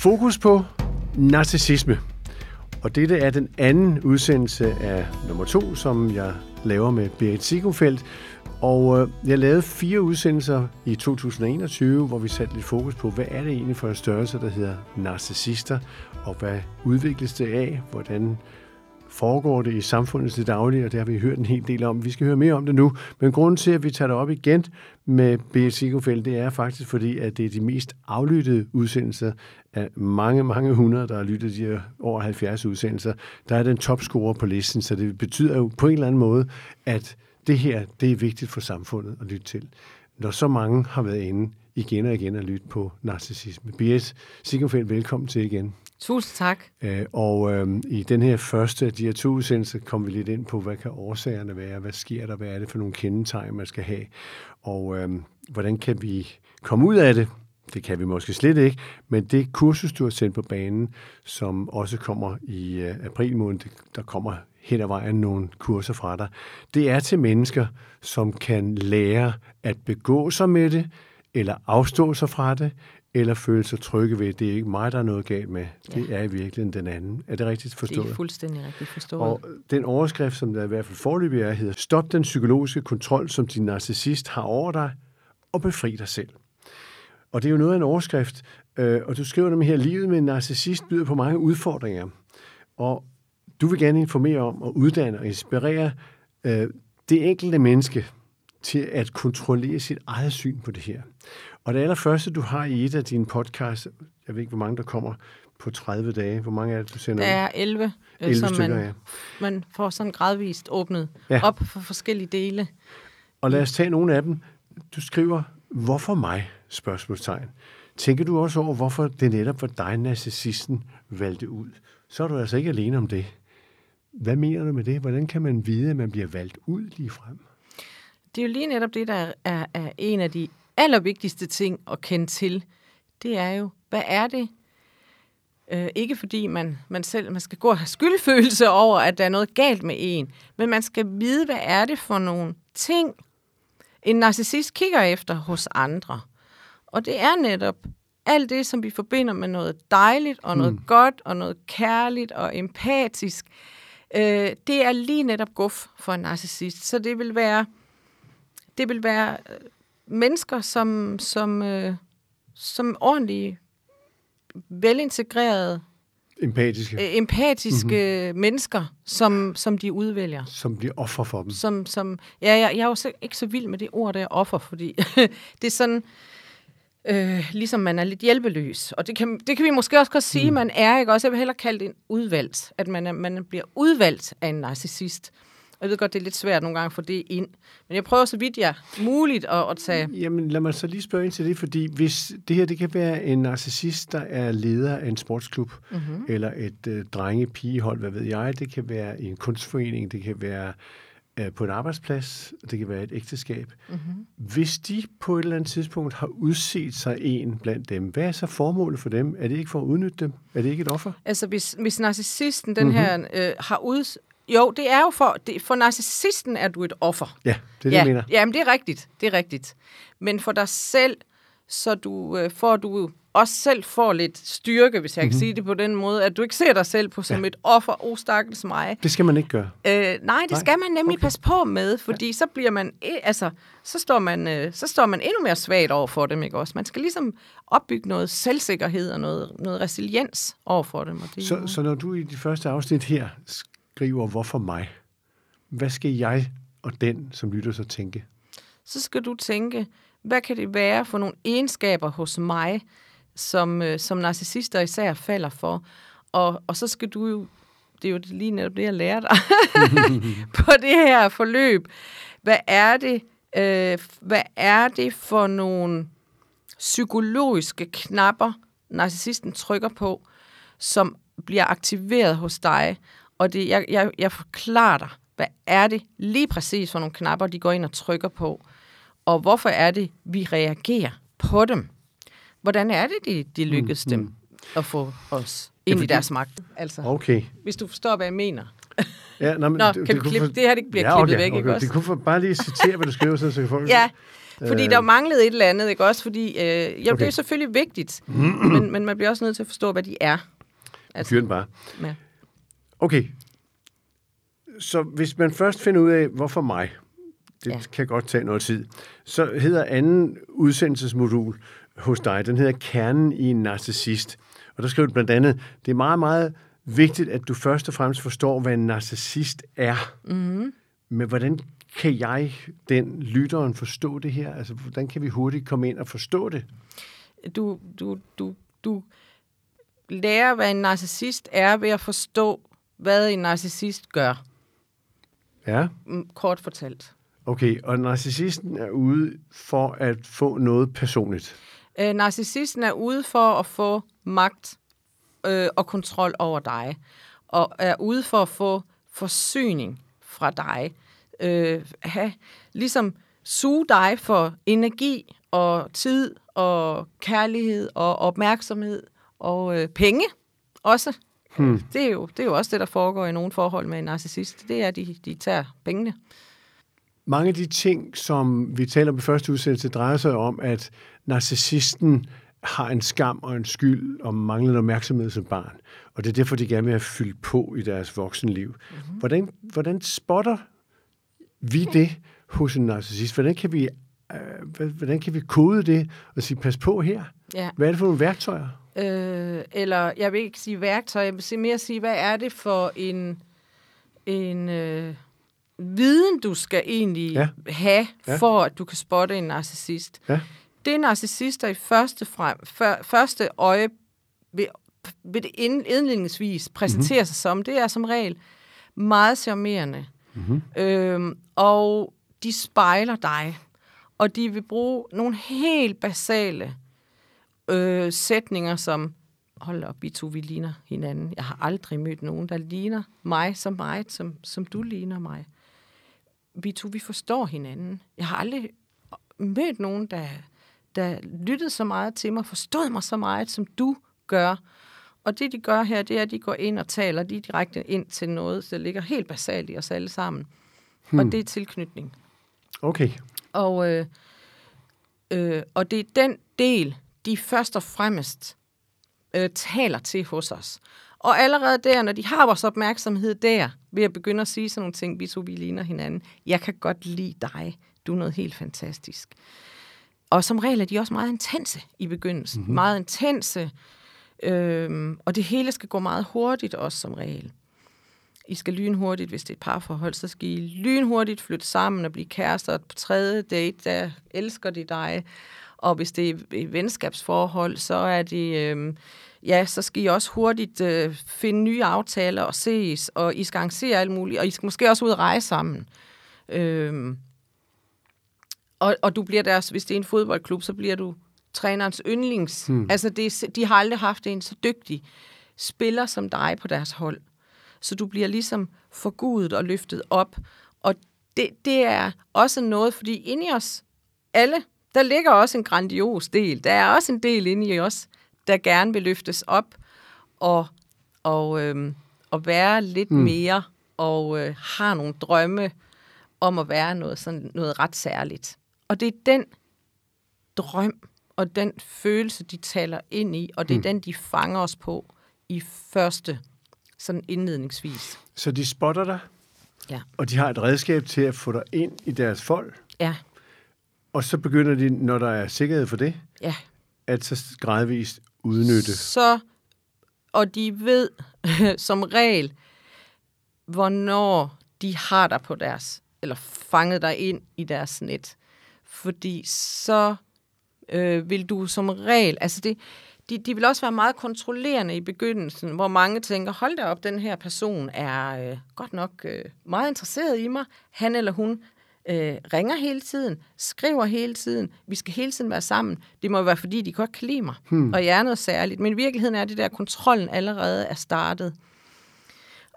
Fokus på narcissisme. Og dette er den anden udsendelse af nummer to, som jeg laver med Berit Sigumfeldt. Og øh, jeg lavede fire udsendelser i 2021, hvor vi satte lidt fokus på, hvad er det egentlig for en størrelse, der hedder narcissister, og hvad udvikles det af, hvordan foregår det i samfundet til daglig, og det har vi hørt en hel del om. Vi skal høre mere om det nu, men grunden til, at vi tager det op igen med B.S. Sigofeld, det er faktisk fordi, at det er de mest aflyttede udsendelser af mange, mange hundrede, der har lyttet de her over 70 udsendelser. Der er den topscorer på listen, så det betyder jo på en eller anden måde, at det her, det er vigtigt for samfundet at lytte til. Når så mange har været inde igen og igen at lytte på narcissisme. B.S. Sigurfeldt, velkommen til igen. Tusind tak. Æ, og øh, i den her første af de her to udsendelser kom vi lidt ind på, hvad kan årsagerne være, hvad sker der, hvad er det for nogle kendetegn, man skal have, og øh, hvordan kan vi komme ud af det. Det kan vi måske slet ikke, men det kursus, du har sendt på banen, som også kommer i øh, april måned, der kommer hen ad vejen nogle kurser fra dig, det er til mennesker, som kan lære at begå sig med det, eller afstå sig fra det, eller føle sig trygge ved, det er ikke mig, der er noget galt med. Det ja. er i virkeligheden den anden. Er det rigtigt forstået? Det er fuldstændig rigtigt forstået. Og den overskrift, som der i hvert fald forløbig er, hedder Stop den psykologiske kontrol, som din narcissist har over dig, og befri dig selv. Og det er jo noget af en overskrift, øh, og du skriver dem her, livet med en narcissist byder på mange udfordringer. Og du vil gerne informere om og uddanne og inspirere øh, det enkelte menneske til at kontrollere sit eget syn på det her. Og det allerførste, du har i et af dine podcasts, jeg ved ikke, hvor mange der kommer på 30 dage. Hvor mange er det, du sender? Der er 11, 11 som stykker, man, ja. man får sådan gradvist åbnet ja. op for forskellige dele. Og lad os tage nogle af dem. Du skriver, hvorfor mig? Spørgsmålstegn. Tænker du også over, hvorfor det netop var dig, narcissisten, valgte ud? Så er du altså ikke alene om det. Hvad mener du med det? Hvordan kan man vide, at man bliver valgt ud lige frem? Det er jo lige netop det, der er, er en af de allervigtigste ting at kende til. Det er jo, hvad er det? Øh, ikke fordi man, man selv man skal gå og have skyldfølelse over, at der er noget galt med en, men man skal vide, hvad er det for nogle ting, en narcissist kigger efter hos andre. Og det er netop alt det, som vi forbinder med noget dejligt, og noget mm. godt, og noget kærligt, og empatisk. Øh, det er lige netop guf for en narcissist. Så det vil være, det vil være øh, mennesker, som, som, øh, som ordentlige, velintegrerede, empatiske, øh, empatiske mm-hmm. mennesker, som, som de udvælger. Som bliver offer for dem. Som, som, ja, jeg, jeg er jo ikke så vild med det ord, der er offer, fordi det er sådan, øh, ligesom man er lidt hjælpeløs. Og det kan, det kan vi måske også godt sige, mm. man er, ikke også? Jeg vil hellere kalde det en udvalgt, at man, er, man bliver udvalgt af en narcissist. Og jeg ved godt, det er lidt svært nogle gange at få det ind. Men jeg prøver så vidt jeg muligt at, at tage... Jamen lad mig så lige spørge ind til det, fordi hvis det her det kan være en narcissist, der er leder af en sportsklub, mm-hmm. eller et øh, drenge-pigehold, hvad ved jeg, det kan være i en kunstforening, det kan være øh, på en arbejdsplads, det kan være et ægteskab. Mm-hmm. Hvis de på et eller andet tidspunkt har udset sig en blandt dem, hvad er så formålet for dem? Er det ikke for at udnytte dem? Er det ikke et offer? Altså hvis, hvis narcissisten, den mm-hmm. her, øh, har ud, jo, det er jo for, det, for narcissisten er du et offer. Ja, det er det, ja, jeg mener. Jamen, det er rigtigt. Det er rigtigt. Men for dig selv, så du øh, får du også selv får lidt styrke, hvis jeg mm-hmm. kan mhm. sige det på den måde, at du ikke ser dig selv på som ja. et offer, oh stakkels mig. Det skal man ikke gøre. Øh, nej, det nej. skal man nemlig okay. passe på med, fordi ja. så bliver man, altså, så står man, øh, så står man endnu mere svagt over for dem, ikke også? Man skal ligesom opbygge noget selvsikkerhed og noget, noget resiliens over for dem. Og det, så, så når du i de første afsnit her skriver, hvorfor mig? Hvad skal jeg og den, som lytter, så tænke? Så skal du tænke, hvad kan det være for nogle egenskaber hos mig, som, øh, som narcissister især falder for? Og, og så skal du jo, det er jo lige netop det, jeg lærer dig på det her forløb. Hvad er det, øh, hvad er det for nogle psykologiske knapper, narcissisten trykker på, som bliver aktiveret hos dig, og det, jeg, jeg, jeg forklarer dig, hvad er det lige præcis for nogle knapper, de går ind og trykker på, og hvorfor er det, vi reagerer på dem. Hvordan er det, de, de lykkes mm, dem mm. at få os ind ja, i deres magt? Altså, okay. Hvis du forstår, hvad jeg mener. Ja, nå, men, nå, kan det, vi klippe, for... det her det bliver ja, klippet okay, væk, okay. ikke også? Det kunne for, bare lige citere, hvad du skriver, så, så folk... ja, Fordi der manglede et eller andet, ikke også? Fordi, øh, jo, okay. det Okay. er selvfølgelig vigtigt, men, men man bliver også nødt til at forstå, hvad de er. Altså, Fyr den bare. Ja. Okay. Så hvis man først finder ud af, hvorfor mig, det Ja. kan godt tage noget tid, så hedder anden udsendelsesmodul hos dig, den hedder Kernen i en narcissist. Og der skriver du blandt andet, det er meget, meget vigtigt, at du først og fremmest forstår, hvad en narcissist er. Mm-hmm. Men hvordan kan jeg, den lytteren, forstå det her? Altså, hvordan kan vi hurtigt komme ind og forstå det? Du, du, du, du lærer, hvad en narcissist er ved at forstå, hvad en narcissist gør. Ja. Mm, Kort fortalt. Okay, og narcissisten er ude for at få noget personligt. Øh, narcissisten er ude for at få magt øh, og kontrol over dig, og er ude for at få forsyning fra dig. Øh, have, ligesom suge dig for energi og tid og kærlighed og opmærksomhed og øh, penge også. Hmm. Det, er jo, det er jo også det, der foregår i nogle forhold med en narcissist. Det er, at de, de tager pengene. Mange af de ting, som vi taler om i første udsendelse, drejer sig om, at narcissisten har en skam og en skyld og manglende opmærksomhed som barn. Og det er derfor, de gerne vil have fyldt på i deres voksenliv. Mm-hmm. Hvordan, hvordan spotter vi det hos en narcissist? Hvordan kan vi, øh, hvordan kan vi kode det og sige, pas på her? Ja. Hvad er det for nogle værktøjer? Øh, eller jeg vil ikke sige værktøj, jeg vil mere sige, hvad er det for en, en øh, viden, du skal egentlig Ja. have, Ja. for at du kan spotte en narcissist. Ja. Det narcissister i første, frem, før, første øje vil, vil det ind- indledningsvis præsentere mm-hmm. sig som, det er som regel meget charmerende. Mm-hmm. Øhm, og de spejler dig, og de vil bruge nogle helt basale øh, sætninger som, hold op, vi to, vi ligner hinanden. Jeg har aldrig mødt nogen, der ligner mig så meget, som, som du ligner mig. Vi to, vi forstår hinanden. Jeg har aldrig mødt nogen, der, der lyttede så meget til mig, forstod mig så meget, som du gør. Og det, de gør her, det er, at de går ind og taler lige direkte ind til noget, der ligger helt basalt i os alle sammen. Hmm. Og det er tilknytning. Okay. Og, øh, øh, og det er den del, de først og fremmest øh, taler til hos os. Og allerede der, når de har vores opmærksomhed der, ved at begynde at sige sådan nogle ting, vi to vi ligner hinanden. Jeg kan godt lide dig. Du er noget helt fantastisk. Og som regel er de også meget intense i begyndelsen. Mm-hmm. Meget intense. Øh, og det hele skal gå meget hurtigt også som regel. I skal lynhurtigt, hvis det er et parforhold, så skal I lynhurtigt flytte sammen og blive kærester. På tredje date, der elsker de dig. Og hvis det er et venskabsforhold, så er det, øh, ja, så skal I også hurtigt øh, finde nye aftaler og ses, og I skal arrangere alt muligt, og I skal måske også ud og rejse sammen. Øh, og, og du bliver deres, hvis det er en fodboldklub, så bliver du trænerens yndlings. Hmm. Altså, det, de har aldrig haft en så dygtig spiller som dig på deres hold. Så du bliver ligesom forgudet og løftet op. Og det, det er også noget, fordi inde i os alle, der ligger også en grandios del. Der er også en del inde i os, der gerne vil løftes op og, og, øhm, og være lidt mm. mere og øh, har nogle drømme om at være noget, sådan, noget ret særligt. Og det er den drøm og den følelse, de taler ind i, og det er mm. den, de fanger os på i første, sådan indledningsvis. Så de spotter dig, Ja. og de har et redskab til at få dig ind i deres folk, Ja, og så begynder de, når der er sikkerhed for det, ja. at så gradvist udnytte. Så, og de ved som regel, hvornår de har dig på deres, eller fanget dig ind i deres net. Fordi så øh, vil du som regel, altså det, de, de vil også være meget kontrollerende i begyndelsen, hvor mange tænker, hold da op, den her person er øh, godt nok øh, meget interesseret i mig. Han eller hun øh, ringer hele tiden, skriver hele tiden, vi skal hele tiden være sammen. Det må være, fordi de godt kan lide mig, hmm. og jeg er noget særligt. Men i virkeligheden er det der, at kontrollen allerede er startet.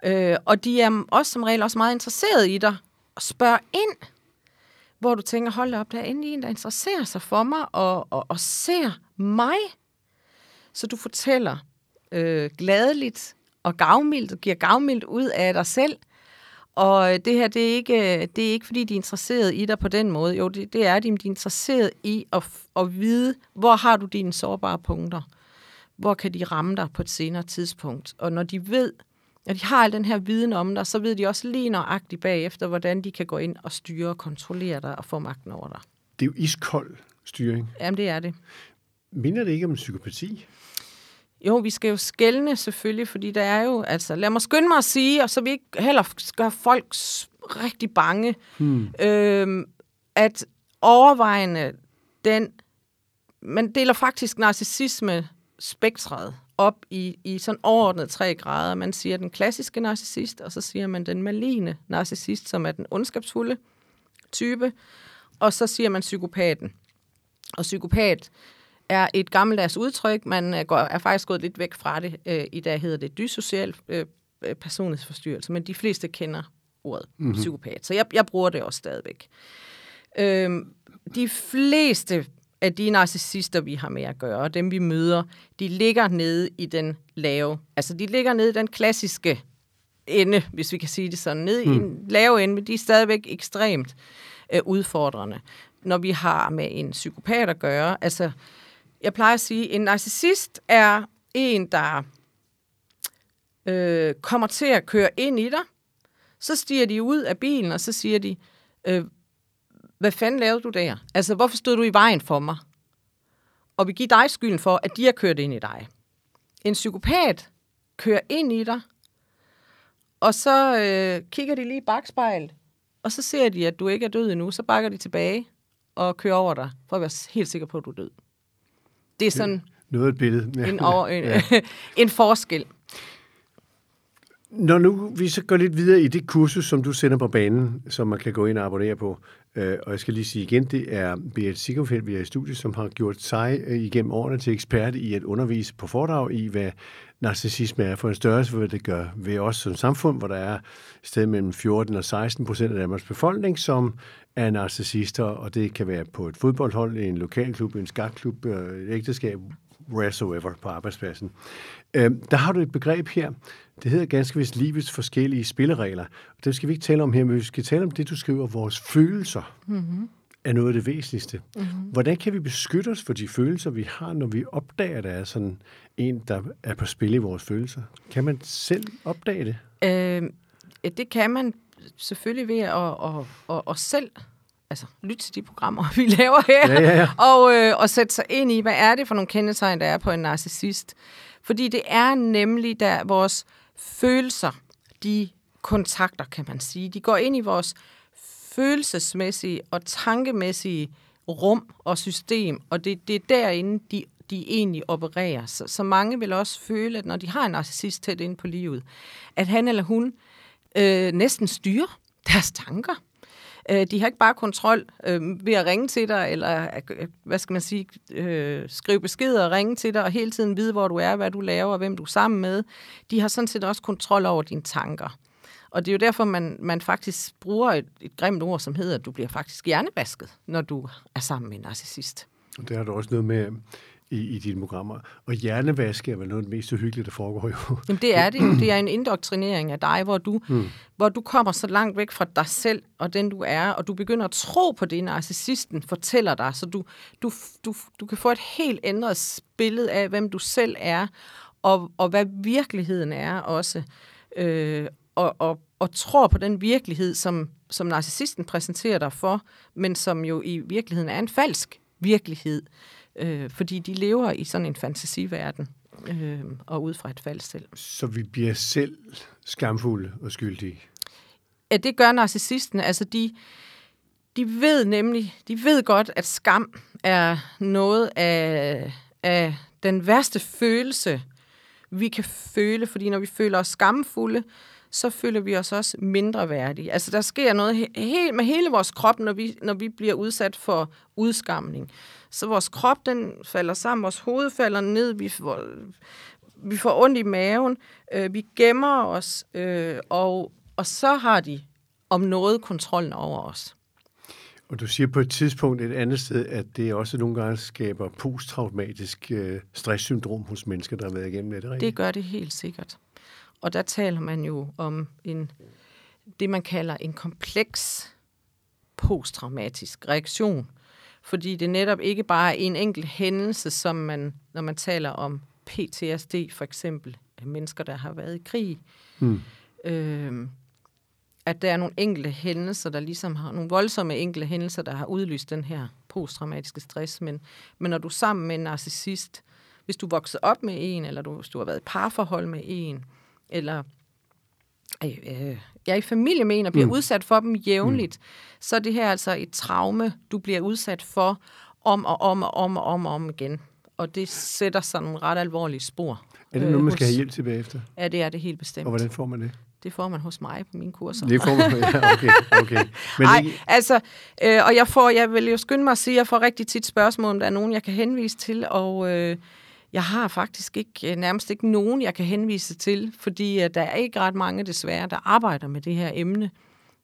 Øh, og de er også som regel også meget interesseret i dig, og spørger ind, hvor du tænker, hold op, der er endelig en, der interesserer sig for mig, og, og, og ser mig. Så du fortæller øh, gladeligt og gavmildt, giver gavmildt ud af dig selv, Og det her, det er, ikke, det er ikke, fordi de er interesseret i dig på den måde. Jo, det, det er de, men de er interesseret i at, at vide, hvor har du dine sårbare punkter? Hvor kan de ramme dig på et senere tidspunkt? Og når de ved, at de har al den her viden om dig, så ved de også lige nøjagtigt bagefter, hvordan de kan gå ind og styre og kontrollere dig og få magten over dig. Det er jo iskold styring. Jamen, det er det. Minder det ikke om psykopati? Jo, vi skal jo skælne selvfølgelig, fordi der er jo, altså lad mig skynde mig at sige, og så vi ikke heller gør folk rigtig bange, hmm. øh, at overvejende den, man deler faktisk narcissisme spektret op i, i sådan overordnet tre grader. Man siger den klassiske narcissist, og så siger man den maline narcissist, som er den ondskabsfulde type, og så siger man psykopaten. Og psykopat er et gammeldags udtryk. Man er, går, er faktisk gået lidt væk fra det. Øh, I dag hedder det dysocial øh, øh, personlighedsforstyrrelse, men de fleste kender ordet mm-hmm. psykopat. Så jeg, jeg bruger det også stadigvæk. Øh, de fleste af de narcissister, vi har med at gøre, og dem vi møder, de ligger nede i den lave. Altså, de ligger nede i den klassiske ende, hvis vi kan sige det sådan, nede mm. i en lave ende, men de er stadigvæk ekstremt øh, udfordrende. Når vi har med en psykopat at gøre, altså, jeg plejer at sige, en narcissist er en, der øh, kommer til at køre ind i dig, så stiger de ud af bilen, og så siger de, øh, hvad fanden lavede du der? Altså, hvorfor stod du i vejen for mig? Og vi giver dig skylden for, at de har kørt ind i dig. En psykopat kører ind i dig, og så øh, kigger de lige i bagspejlet, og så ser de, at du ikke er død endnu. Så bakker de tilbage og kører over dig, for at være helt sikker på, at du er død. Det er sådan noget et billede. Ja. En, over, en, ja. en forskel. Når nu vi så går lidt videre i det kursus, som du sender på banen, som man kan gå ind og abonnere på, øh, og jeg skal lige sige igen, det er Berit Sigurfeldt, vi er i studiet, som har gjort sig øh, igennem årene til ekspert i at undervise på foredrag i, hvad narcissisme er for en størrelse, hvad det gør ved os som samfund, hvor der er et sted mellem 14 og 16 procent af Danmarks befolkning, som er narcissister, og det kan være på et fodboldhold, en lokalklub, en skakklub, øh, et ægteskab, wheresoever på arbejdspladsen. Øh, der har du et begreb her, det hedder ganske vist livets forskellige spilleregler. Det skal vi ikke tale om her, men vi skal tale om det, du skriver, vores følelser. Mm-hmm er noget af det væsentligste. Mm-hmm. Hvordan kan vi beskytte os for de følelser, vi har, når vi opdager, at der er sådan en, der er på spil i vores følelser? Kan man selv opdage det? Øh, det kan man selvfølgelig ved at, at, at, at selv altså, lytte til de programmer, vi laver her, ja, ja, ja. Og, øh, og sætte sig ind i, hvad er det for nogle kendetegn, der er på en narcissist. Fordi det er nemlig, der vores følelser, de kontakter, kan man sige. De går ind i vores følelsesmæssige og tankemæssige rum og system, og det, det er derinde, de, de egentlig opererer. Så, så mange vil også føle, at når de har en narcissist tæt inde på livet, at han eller hun øh, næsten styrer deres tanker. Øh, de har ikke bare kontrol øh, ved at ringe til dig, eller øh, hvad skal man sige, øh, skrive beskeder og ringe til dig, og hele tiden vide, hvor du er, hvad du laver, og hvem du er sammen med. De har sådan set også kontrol over dine tanker. Og det er jo derfor, man, man faktisk bruger et, et grimt ord, som hedder, at du bliver faktisk hjernevasket, når du er sammen med en narcissist. Og det har du også noget med i, i dine programmer. Og hjernevaske er vel noget af det mest uhyggelige, der foregår jo. Jamen det er det jo. Det er en indoktrinering af dig, hvor du, mm. hvor du kommer så langt væk fra dig selv og den du er, og du begynder at tro på det, narcissisten fortæller dig, så du, du, du, du kan få et helt ændret billede af, hvem du selv er, og, og hvad virkeligheden er også. Øh, og, og, og tror på den virkelighed, som, som narcissisten præsenterer dig for, men som jo i virkeligheden er en falsk virkelighed, øh, fordi de lever i sådan en fantasiverden øh, og ud fra et falsk selv. Så vi bliver selv skamfulde og skyldige? Ja, det gør narcissisten. Altså, de, de ved nemlig, de ved godt, at skam er noget af, af den værste følelse, vi kan føle, fordi når vi føler os skamfulde, så føler vi os også mindre værdige. Altså, der sker noget he- he- med hele vores krop, når vi, når vi bliver udsat for udskamning. Så vores krop, den falder sammen, vores hoved falder ned, vi får, vi får ondt i maven, øh, vi gemmer os, øh, og, og så har de om noget kontrollen over os. Og du siger på et tidspunkt et andet sted, at det også nogle gange skaber posttraumatisk øh, stresssyndrom hos mennesker, der har været igennem det. Det, det gør det helt sikkert. Og der taler man jo om en det, man kalder en kompleks posttraumatisk reaktion. Fordi det netop ikke bare er en enkelt hændelse, som man, når man taler om PTSD for eksempel, af mennesker, der har været i krig, mm. øh, at der er nogle enkelte hændelser, der ligesom har, nogle voldsomme enkelte hændelser, der har udløst den her posttraumatiske stress. Men, men når du er sammen med en narcissist, hvis du vokser op med en, eller du, hvis du har været i parforhold med en, eller øh, øh, jeg er i familie en og bliver mm. udsat for dem jævnligt, mm. så er det her altså et traume, du bliver udsat for om og om og om og om, og om igen. Og det sætter sig nogle ret alvorlige spor. Er det noget, man skal have hjælp til bagefter? Ja, det er det helt bestemt. Og hvordan får man det? Det får man hos mig på mine kurser. Det får man, ja, okay. okay. Men Ej, det... altså, øh, og jeg får, jeg vil jo skynde mig at sige, at jeg får rigtig tit spørgsmål, om der er nogen, jeg kan henvise til, og øh, jeg har faktisk ikke, øh, nærmest ikke nogen, jeg kan henvise til, fordi uh, der er ikke ret mange desværre, der arbejder med det her emne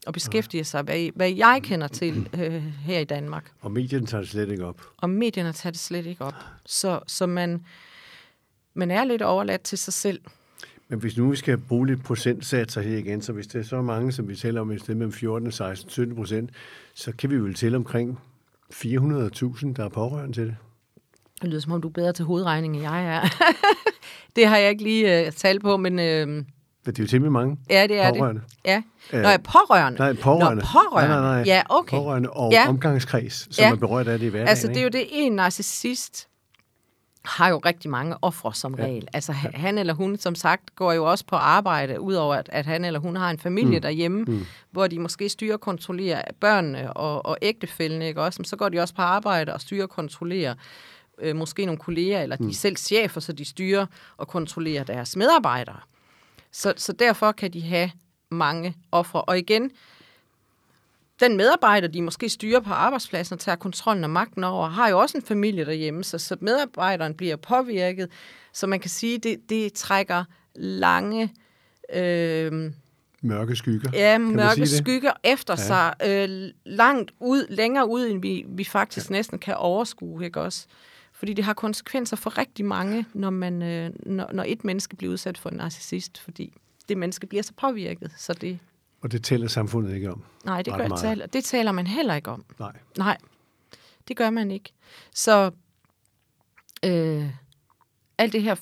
og beskæftiger sig, hvad, hvad jeg kender til øh, her i Danmark. Og medierne tager det slet ikke op. Og medierne tager det slet ikke op. Så, så man, man er lidt overladt til sig selv. Men hvis nu vi skal bruge lidt procentsatser her igen, så hvis det er så mange, som vi tæller om et sted mellem 14, 16, 17 procent, så kan vi vel tælle omkring 400.000, der er pårørende til det. Det lyder som om, du er bedre til hovedregning, end jeg er. det har jeg ikke lige uh, talt på, men... Uh, men det er jo temmelig mange Ja, det er pårørende. det. Ja. Nå, jeg pårørende. Nej, pårørende. Nå, pårørende. Nej, nej, nej. Ja, okay. Pårørende og ja. omgangskreds, som ja. er berørt af det i hverdagen. Altså, det er jo det, en narcissist har jo rigtig mange ofre som ja. regel. Altså, ja. han eller hun, som sagt, går jo også på arbejde, udover at, at han eller hun har en familie mm. derhjemme, mm. hvor de måske styrer og kontrollerer børnene og, og ægtefældene, ikke også? Men så går de også på arbejde og styrer og kontrollerer øh, måske nogle kolleger, eller de mm. selv chefer, så de styrer og kontrollerer deres medarbejdere. Så, så derfor kan de have mange ofre. Og igen, den medarbejder, de måske styrer på arbejdspladsen og tager kontrollen og magten over, har jo også en familie derhjemme, så, så medarbejderen bliver påvirket. Så man kan sige, det, det trækker lange... Øh, mørke skygger. Ja, mørke skygger det? efter ja. sig øh, langt ud, længere ud, end vi, vi faktisk ja. næsten kan overskue, ikke også? Fordi det har konsekvenser for rigtig mange, når, man, øh, når, når et menneske bliver udsat for en narcissist, fordi det menneske bliver så påvirket, så det... Og det taler samfundet ikke om? Nej, det, gør, taler, det taler man heller ikke om. Nej. Nej, det gør man ikke. Så øh, alt det her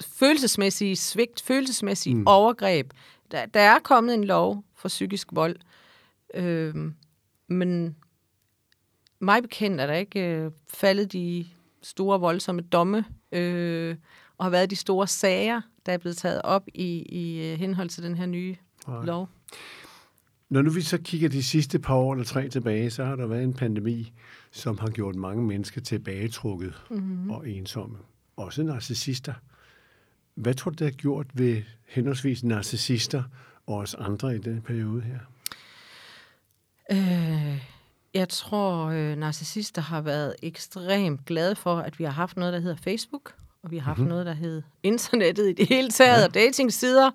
følelsesmæssige svigt, følelsesmæssige mm. overgreb, der, der er kommet en lov for psykisk vold, øh, men mig bekendt er der ikke øh, faldet de store, voldsomme domme, øh, og har været de store sager, der er blevet taget op i, i øh, henhold til den her nye Nej. lov. Når nu vi så kigger de sidste par år eller tre tilbage, så har der været en pandemi, som har gjort mange mennesker tilbagetrukket mm-hmm. og ensomme. Også narcissister. Hvad tror du, det har gjort ved henholdsvis narcissister og os andre i den periode her? Øh, jeg tror, øh, narcissister har været ekstremt glade for, at vi har haft noget, der hedder Facebook, og vi har haft mm-hmm. noget, der hedder internettet i det hele taget, ja. og datingsider,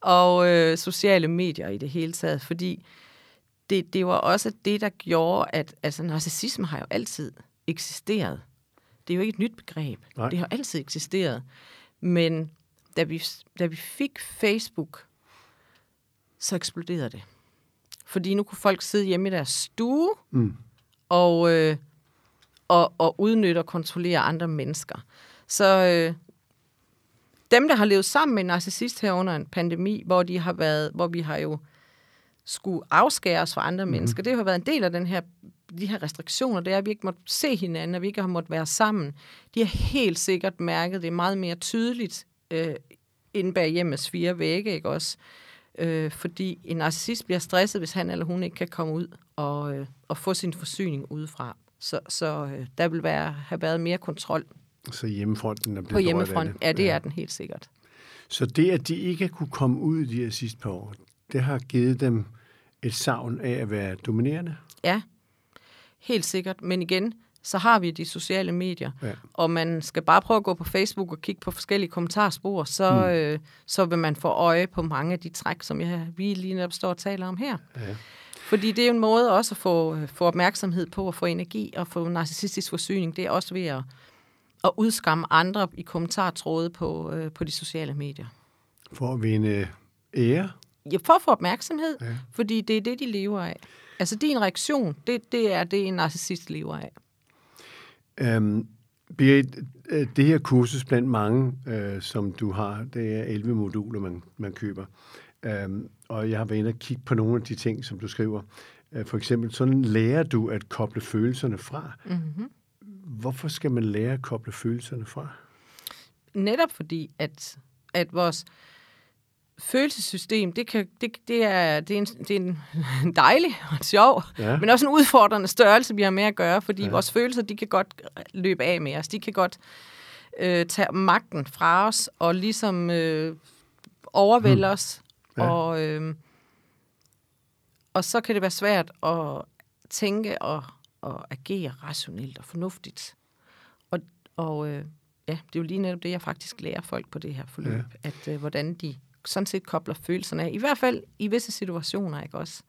og øh, sociale medier i det hele taget, fordi det, det var også det, der gjorde, at altså, narcissisme har jo altid eksisteret. Det er jo ikke et nyt begreb. Nej. Det har altid eksisteret. Men da vi, da vi fik Facebook, så eksploderede det. Fordi nu kunne folk sidde hjemme i deres stue mm. og, øh, og, og udnytte og kontrollere andre mennesker. Så øh, dem, der har levet sammen med en narcissist her under en pandemi, hvor, de har været, hvor vi har jo skulle afskæres fra andre mm. mennesker, det har været en del af den her, de her restriktioner, det er, at vi ikke måtte se hinanden, at vi ikke har måttet være sammen. De har helt sikkert mærket det meget mere tydeligt øh, inde bag hjemmes fire vægge, ikke også? øh, fordi en narcissist bliver stresset, hvis han eller hun ikke kan komme ud og, øh, og få sin forsyning udefra. Så, så øh, der vil være, have været mere kontrol. Så hjemmefronten er blevet På hjemmefronten, ja, det ja. er den helt sikkert. Så det, at de ikke kunne komme ud i de her sidste par år, det har givet dem et savn af at være dominerende? Ja, helt sikkert. Men igen, så har vi de sociale medier. Ja. Og man skal bare prøve at gå på Facebook og kigge på forskellige kommentarspor, så, mm. øh, så vil man få øje på mange af de træk, som jeg, vi lige netop står og taler om her. Ja. Fordi det er jo en måde også at få, få opmærksomhed på, at få energi og få narcissistisk forsyning. Det er også ved at, at udskamme andre i kommentartråde på, øh, på de sociale medier. For at vinde ære Ja, for at få opmærksomhed, ja. fordi det er det, de lever af. Altså din reaktion, det, det er det, en narcissist lever af. Øhm, Berit, øh, det her kursus blandt mange, øh, som du har, det er 11 moduler, man, man køber. Øhm, og jeg har været inde og kigge på nogle af de ting, som du skriver. Øh, for eksempel, sådan lærer du at koble følelserne fra. Mm-hmm. Hvorfor skal man lære at koble følelserne fra? Netop fordi, at, at vores følelsessystem, det, kan, det, det, er, det, er, en, det er en dejlig og sjov, ja. men også en udfordrende størrelse, vi har med at gøre, fordi ja. vores følelser, de kan godt løbe af med os. De kan godt øh, tage magten fra os og ligesom øh, overvælde hmm. os. Ja. Og, øh, og så kan det være svært at tænke og, og agere rationelt og fornuftigt. Og, og øh, ja, det er jo lige netop det, jeg faktisk lærer folk på det her forløb, ja. at øh, hvordan de sådan set kobler følelserne af. I hvert fald i visse situationer, ikke også?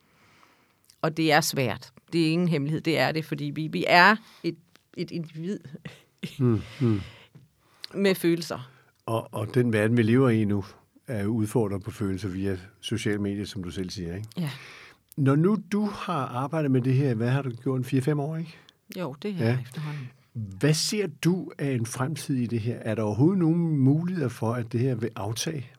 Og det er svært. Det er ingen hemmelighed. Det er det, fordi vi, vi er et, et individ mm, mm. med følelser. Og, og den verden, vi lever i nu, er udfordret på følelser via sociale medier, som du selv siger, ikke? Ja. Når nu du har arbejdet med det her, hvad har du gjort? 4-5 år, ikke? Jo, det er ja. efterhånden. Hvad ser du af en fremtid i det her? Er der overhovedet nogen muligheder for, at det her vil aftage?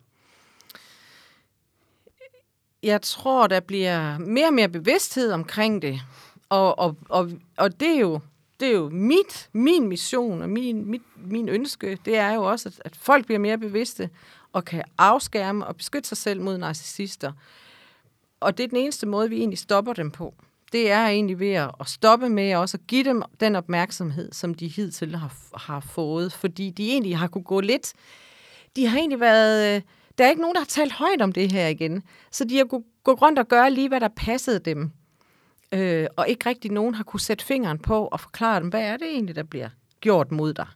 Jeg tror, der bliver mere og mere bevidsthed omkring det. Og, og, og, og det er jo det er jo mit, min mission og min, mit, min ønske, det er jo også, at, at folk bliver mere bevidste og kan afskærme og beskytte sig selv mod narcissister. Og det er den eneste måde, vi egentlig stopper dem på. Det er egentlig ved at stoppe med også at give dem den opmærksomhed, som de hidtil har, har fået. Fordi de egentlig har kunne gå lidt... De har egentlig været... Øh, der er ikke nogen, der har talt højt om det her igen. Så de har kunnet gå rundt og gøre lige, hvad der passede dem. Øh, og ikke rigtig nogen har kunne sætte fingeren på og forklare dem, hvad er det egentlig, der bliver gjort mod dig.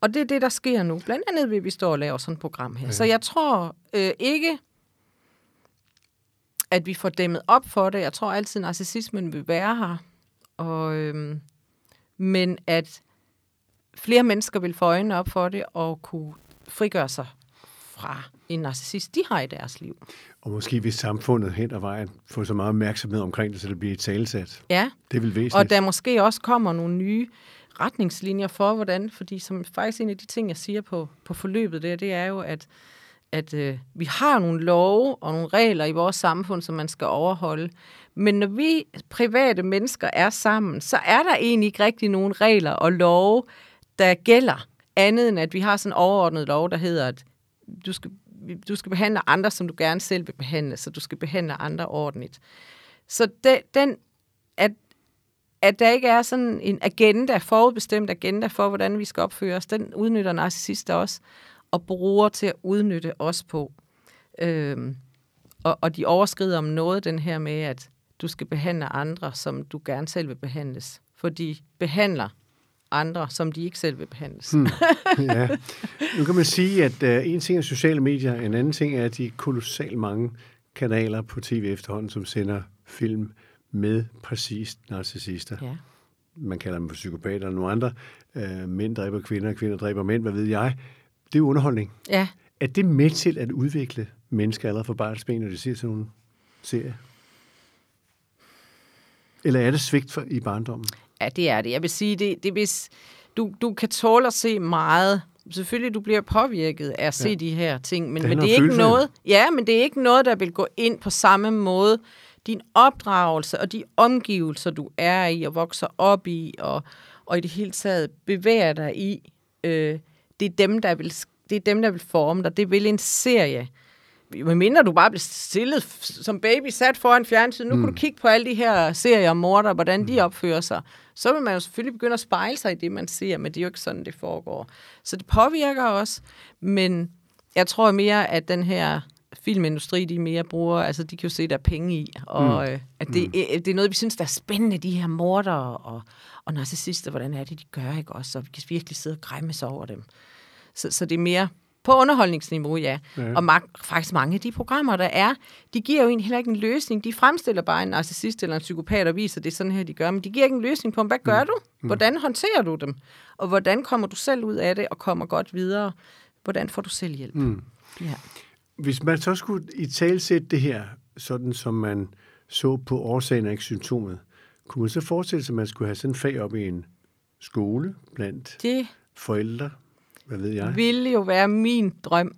Og det er det, der sker nu. Blandt andet ved, at vi står og laver sådan et program her. Ja. Så jeg tror øh, ikke, at vi får dæmmet op for det. Jeg tror altid, at narcissismen vil være her. Og, øh, men at flere mennesker vil få øjnene op for det og kunne frigøre sig fra en narcissist, de har i deres liv. Og måske vil samfundet hen ad vejen få så meget opmærksomhed omkring det, så det bliver et talsat. Ja, det vil væsentligt. og der måske også kommer nogle nye retningslinjer for, hvordan, fordi som faktisk en af de ting, jeg siger på, på forløbet der, det er jo, at, at øh, vi har nogle love og nogle regler i vores samfund, som man skal overholde. Men når vi private mennesker er sammen, så er der egentlig ikke rigtig nogen regler og love, der gælder andet end, at vi har sådan en overordnet lov, der hedder, at du skal, du skal behandle andre, som du gerne selv vil behandle, så du skal behandle andre ordentligt. Så det, den, at, at der ikke er sådan en agenda, forudbestemt agenda for, hvordan vi skal opføre os, den udnytter narcissister også, og bruger til at udnytte os på. Øhm, og, og de overskrider om noget den her med, at du skal behandle andre, som du gerne selv vil behandles. For de behandler andre, som de ikke selv vil behandles. Hmm. Ja. Nu kan man sige, at uh, en ting er sociale medier, en anden ting er de kolossalt mange kanaler på tv efterhånden, som sender film med præcis narcissister. Ja. Man kalder dem for psykopater og nogle andre. Uh, mænd dræber kvinder, kvinder dræber mænd, hvad ved jeg. Det er underholdning. Ja. Er det med til at udvikle mennesker allerede fra barnsben, når de ser sådan nogle serier? Eller er det svigt for, i barndommen? Ja, det er det. Jeg vil sige, det, det hvis du, du kan tåle at se meget. Selvfølgelig, du bliver påvirket af at se ja. de her ting, men, det men det er ikke noget, ja, men det er ikke noget, der vil gå ind på samme måde. Din opdragelse og de omgivelser, du er i og vokser op i, og, og i det hele taget bevæger dig i, øh, det, er dem, der vil, det er dem, der vil forme dig. Det vil en serie mindre du bare bliver stillet som baby, sat foran fjernsynet, nu mm. kan du kigge på alle de her serier om morder, hvordan de mm. opfører sig, så vil man jo selvfølgelig begynde at spejle sig i det, man ser, men det er jo ikke sådan, det foregår. Så det påvirker os, men jeg tror mere, at den her filmindustri, de mere bruger, altså de kan jo se, der er penge i, og mm. øh, at det, mm. det er noget, vi synes, der er spændende, de her morder og, og narcissister, hvordan er det, de gør, ikke også, og vi kan virkelig sidde og græmme over dem. Så, så det er mere på underholdningsniveau, ja. ja. Og mag- faktisk mange af de programmer, der er, de giver jo egentlig heller ikke en løsning. De fremstiller bare en narcissist eller en psykopat og viser, det er sådan her, de gør. Men de giver ikke en løsning på, hvad gør mm. du? Mm. Hvordan håndterer du dem? Og hvordan kommer du selv ud af det og kommer godt videre? Hvordan får du selv hjælp? Mm. Ja. Hvis man så skulle i talsætte det her, sådan som man så på årsagen af symptomet, kunne man så forestille sig, at man skulle have sådan en fag op i en skole blandt Det forældre? Hvad ved jeg? ville jo være min drøm.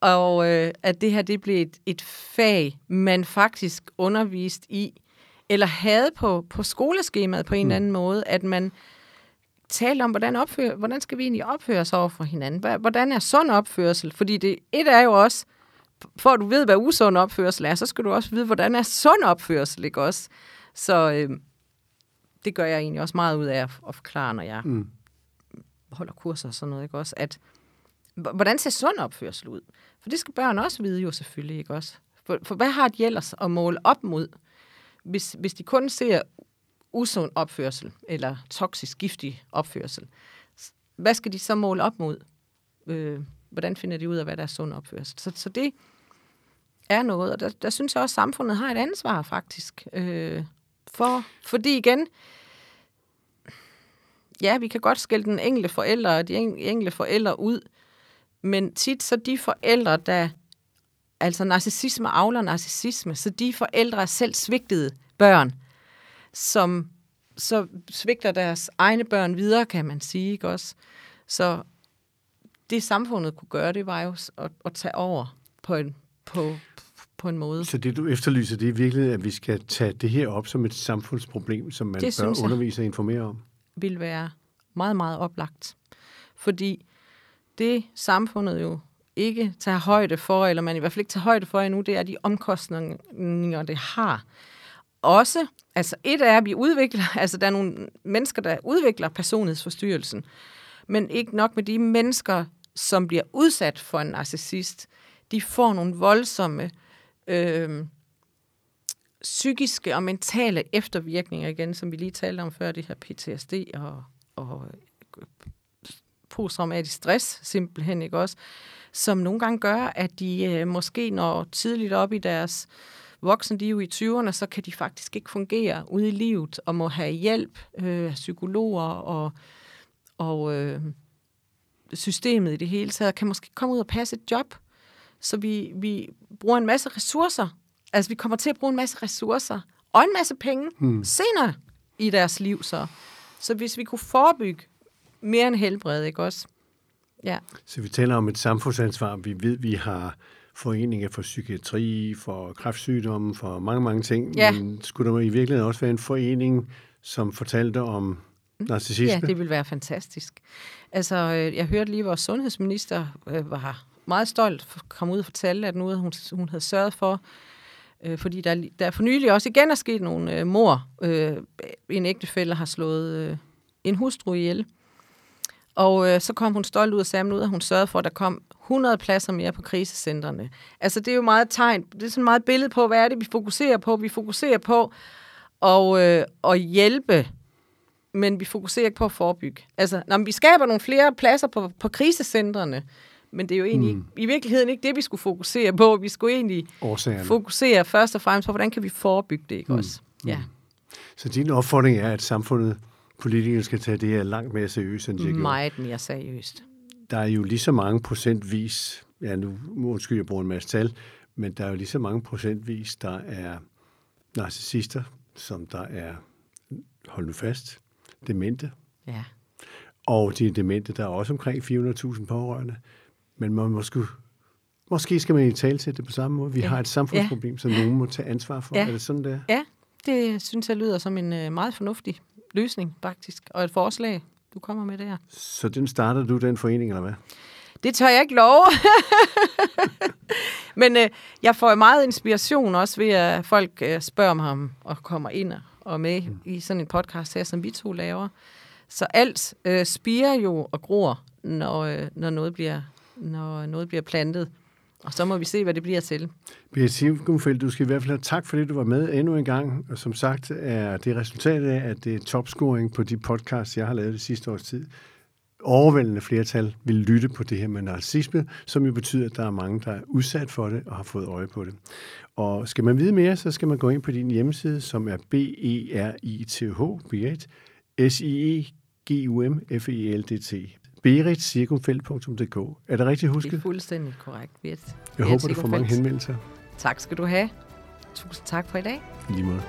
Og øh, at det her det blev et, et fag, man faktisk undervist i, eller havde på, på skoleskemaet på en eller anden måde, at man talte om, hvordan, opfør, hvordan skal vi egentlig opføre os over for hinanden? Hvordan er sund opførsel? Fordi det et er jo også, for at du ved, hvad usund opførsel er, så skal du også vide, hvordan er sund opførsel, ikke også? Så øh, det gør jeg egentlig også meget ud af at, at forklare, når jeg Mm holder kurser og sådan noget, ikke også? At, hvordan ser sund opførsel ud? For det skal børn også vide jo selvfølgelig, ikke også? For, for hvad har de ellers at måle op mod, hvis, hvis de kun ser usund opførsel, eller toksisk, giftig opførsel? Hvad skal de så måle op mod? Øh, hvordan finder de ud af, hvad der er sund opførsel? Så, så det er noget, og der, der synes jeg også, at samfundet har et ansvar faktisk. Øh, for, fordi igen, ja, vi kan godt skælde den enkelte forældre og de en- enkelte forældre ud, men tit så de forældre, der altså narcissisme avler narcissisme, så de forældre er selv svigtede børn, som så svigter deres egne børn videre, kan man sige, ikke også? Så det samfundet kunne gøre, det var jo at, at tage over på en, på, på en måde. Så det, du efterlyser, det er virkelig, at vi skal tage det her op som et samfundsproblem, som man Det bør undervise og informere om vil være meget, meget oplagt. Fordi det samfundet jo ikke tager højde for, eller man i hvert fald ikke tager højde for endnu, det er de omkostninger, det har. Også, altså et er, at vi udvikler, altså der er nogle mennesker, der udvikler personlighedsforstyrrelsen, men ikke nok med de mennesker, som bliver udsat for en narcissist. De får nogle voldsomme øh, psykiske og mentale eftervirkninger igen, som vi lige talte om før, det her PTSD og, og posttraumatisk stress simpelthen, ikke også? Som nogle gange gør, at de øh, måske når tidligt op i deres voksenliv i 20'erne, så kan de faktisk ikke fungere ude i livet og må have hjælp øh, af psykologer og, og øh, systemet i det hele taget, kan måske komme ud og passe et job. Så vi, vi bruger en masse ressourcer. Altså vi kommer til at bruge en masse ressourcer og en masse penge hmm. senere i deres liv. Så. så hvis vi kunne forebygge mere end helbred, ikke også? Ja. Så vi taler om et samfundsansvar. Vi ved, vi har foreninger for psykiatri, for kræftsygdomme, for mange, mange ting. Ja. Men skulle der i virkeligheden også være en forening, som fortalte om narcissisme? Ja, det vil være fantastisk. Altså, øh, jeg hørte lige, at vores sundhedsminister øh, var meget stolt for at komme ud og fortælle, at noget, hun, hun havde sørget for, øh, fordi der, der for nylig også igen er sket nogle øh, mor. Øh, en ægtefælle har slået øh, en hustru ihjel. Og øh, så kom hun stolt ud og sagde ud, at hun sørgede for, at der kom 100 pladser mere på krisecentrene. Altså, det er jo meget tegn, det er sådan meget billede på, hvad er det, vi fokuserer på? Vi fokuserer på at, øh, at hjælpe men vi fokuserer ikke på at forebygge. Altså, når vi skaber nogle flere pladser på, på krisecentrene, men det er jo egentlig mm. i virkeligheden ikke det, vi skulle fokusere på. Vi skulle egentlig Årsagerne. fokusere først og fremmest på, hvordan kan vi forebygge det, ikke mm. også? Ja, Så din opfordring er, at samfundet, politikerne skal tage det her langt mere seriøst, end de gjort. meget mere seriøst. Der er jo lige så mange procentvis, ja nu undskyld, jeg bruger en masse tal, men der er jo lige så mange procentvis, der er narcissister, som der er, hold nu fast, demente. Ja. Og de demente, der er også omkring 400.000 pårørende. Men man måske, måske skal man i tale det på samme måde. Vi Ja. har et samfundsproblem, ja. som nogen må tage ansvar for. Ja. Er det sådan, det er? ja, det synes jeg lyder som en øh, meget fornuftig løsning, faktisk. Og et forslag, du kommer med der. Så den starter du, den forening, eller hvad? Det tør jeg ikke love. Men øh, jeg får meget inspiration også ved, at folk øh, spørger mig om og kommer ind og- med mm. i sådan en podcast her, som vi to laver. Så alt øh, spiger jo og gror, når, øh, når, noget bliver, når noget bliver plantet. Og så må vi se, hvad det bliver til. Berit Sivgumfeldt, du skal i hvert fald have tak, fordi du var med endnu en gang. Og som sagt er det resultatet af, at det er topscoring på de podcasts, jeg har lavet det sidste års tid. Overvældende flertal vil lytte på det her med narcissisme, som jo betyder, at der er mange, der er udsat for det og har fået øje på det. Og skal man vide mere, så skal man gå ind på din hjemmeside, som er B-E-R-I-T-H, b S-I-E-G-U-M-F-E-L-D-T, beritcirkumfelt.dk. Er det rigtigt Det husket? er fuldstændig korrekt. Jeg håber, du får mange henvendelser. Tak skal du have. Tusind tak for i dag. Lige måde.